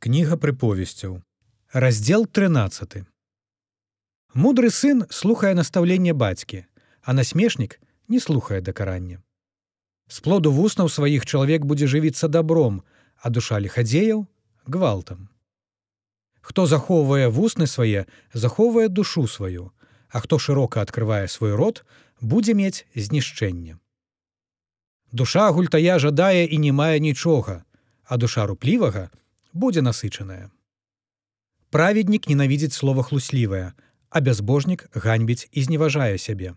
Кніга прыповесцяў. Раздзел 13. Мудры сын слухае настаўленне бацькі, а насмешнік не слухае дакарання. З плоду вуснаў сваіх чалавек будзе жывіцца добром, а душа лихадзеяў гвалтам. Хто захоўвае вусны свае, захоўвае душу сваю, а хто шырока адкрывае свой рот, будзе мець знішчэнне. Душа гультая жадае і не мае нічога, а душа руплівага, будзе насычаная. Праведнік ненавідзіць слова хлуслівае, а бязбожнік ганьбіць і зневажае сябе.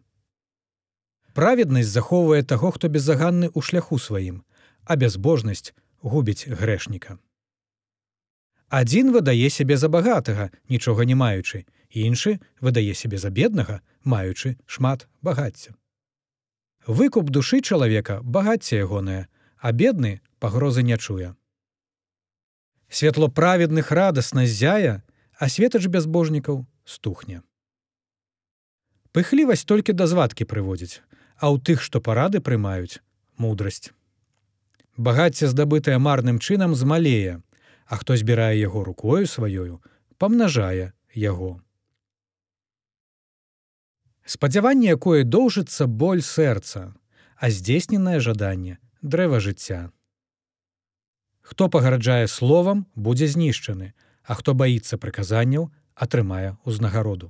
Праведнасць захоўвае таго, хто беззаганны ў шляху сваім, а бязбожнасць губіць грэшніка. Адзін выдае сябе за багатага, нічога не маючы, іншы выдае сябе за беднага, маючы шмат багацця. Выкуп душы чалавека багацце ягонае, а бедны пагрозы не чуе. Святло праведных радасна зяя, а светач бязбожнікаў стухне. Пыхлівасць толькі да звадкі прыводзіць, а ў тых, што парады прымаюць мудрасць. Багацце здабытае марным чынам змалее, а хто збірае яго рукою сваёю, памнажае яго. Спадзяванне, якое доўжыцца боль сэрца, а здзейсненае жаданне дрэва жыцця. Хто пагараджае словам, будзе знішчаны, а хто баіцца прыказанняў, атрымае ўзнагароду.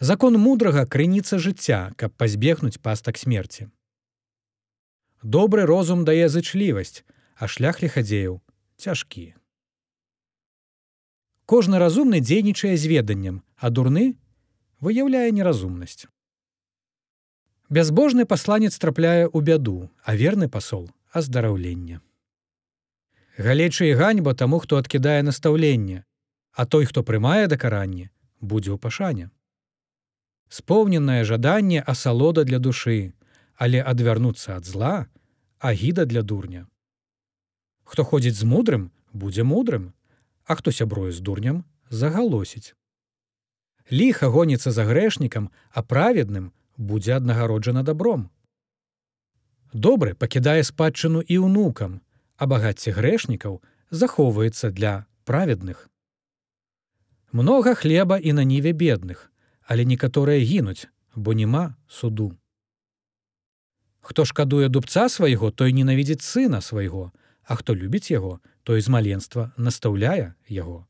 Закон мудрага крыніца жыцця, каб пазбегнуць пастак смерці. Добры розум дае зычлівасць, а шлях лихадзеяў цяжкі. Кожны разумны дзейнічае з веданнем, а дурны выяўляе неразумнасць. Бязбожны пасланец трапляе ў бяду, а верны пасол аздараўлення. Галечы і ганьба таму, хто адкідае настаўленне, а той, хто прымае дакаранне, будзе ў пашане. Споўненае жаданне асалода для душы, але адвярнуцца ад зла, агіда для дурня. Хто ходзіць з мудрым, будзе мудрым, а хто сяброю з дурням загалосіць. Ліха гоніцца за грэшнікам, а праведным будзе аднагароджана добром. Добры пакідае спадчыну і ўнукам, а багацце грэшнікаў захоўваецца для праведных. Многа хлеба і на ніве бедных, але некаторыя гінуць, бо няма суду. Хто шкадуе дубца свайго, той ненавідзіць сына свайго, а хто любіць яго, той з маленства настаўляе яго.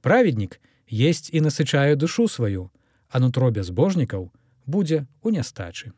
Праведнік есть і насычае душу сваю, а нутро бязбожнікаў будзе ў нястачы.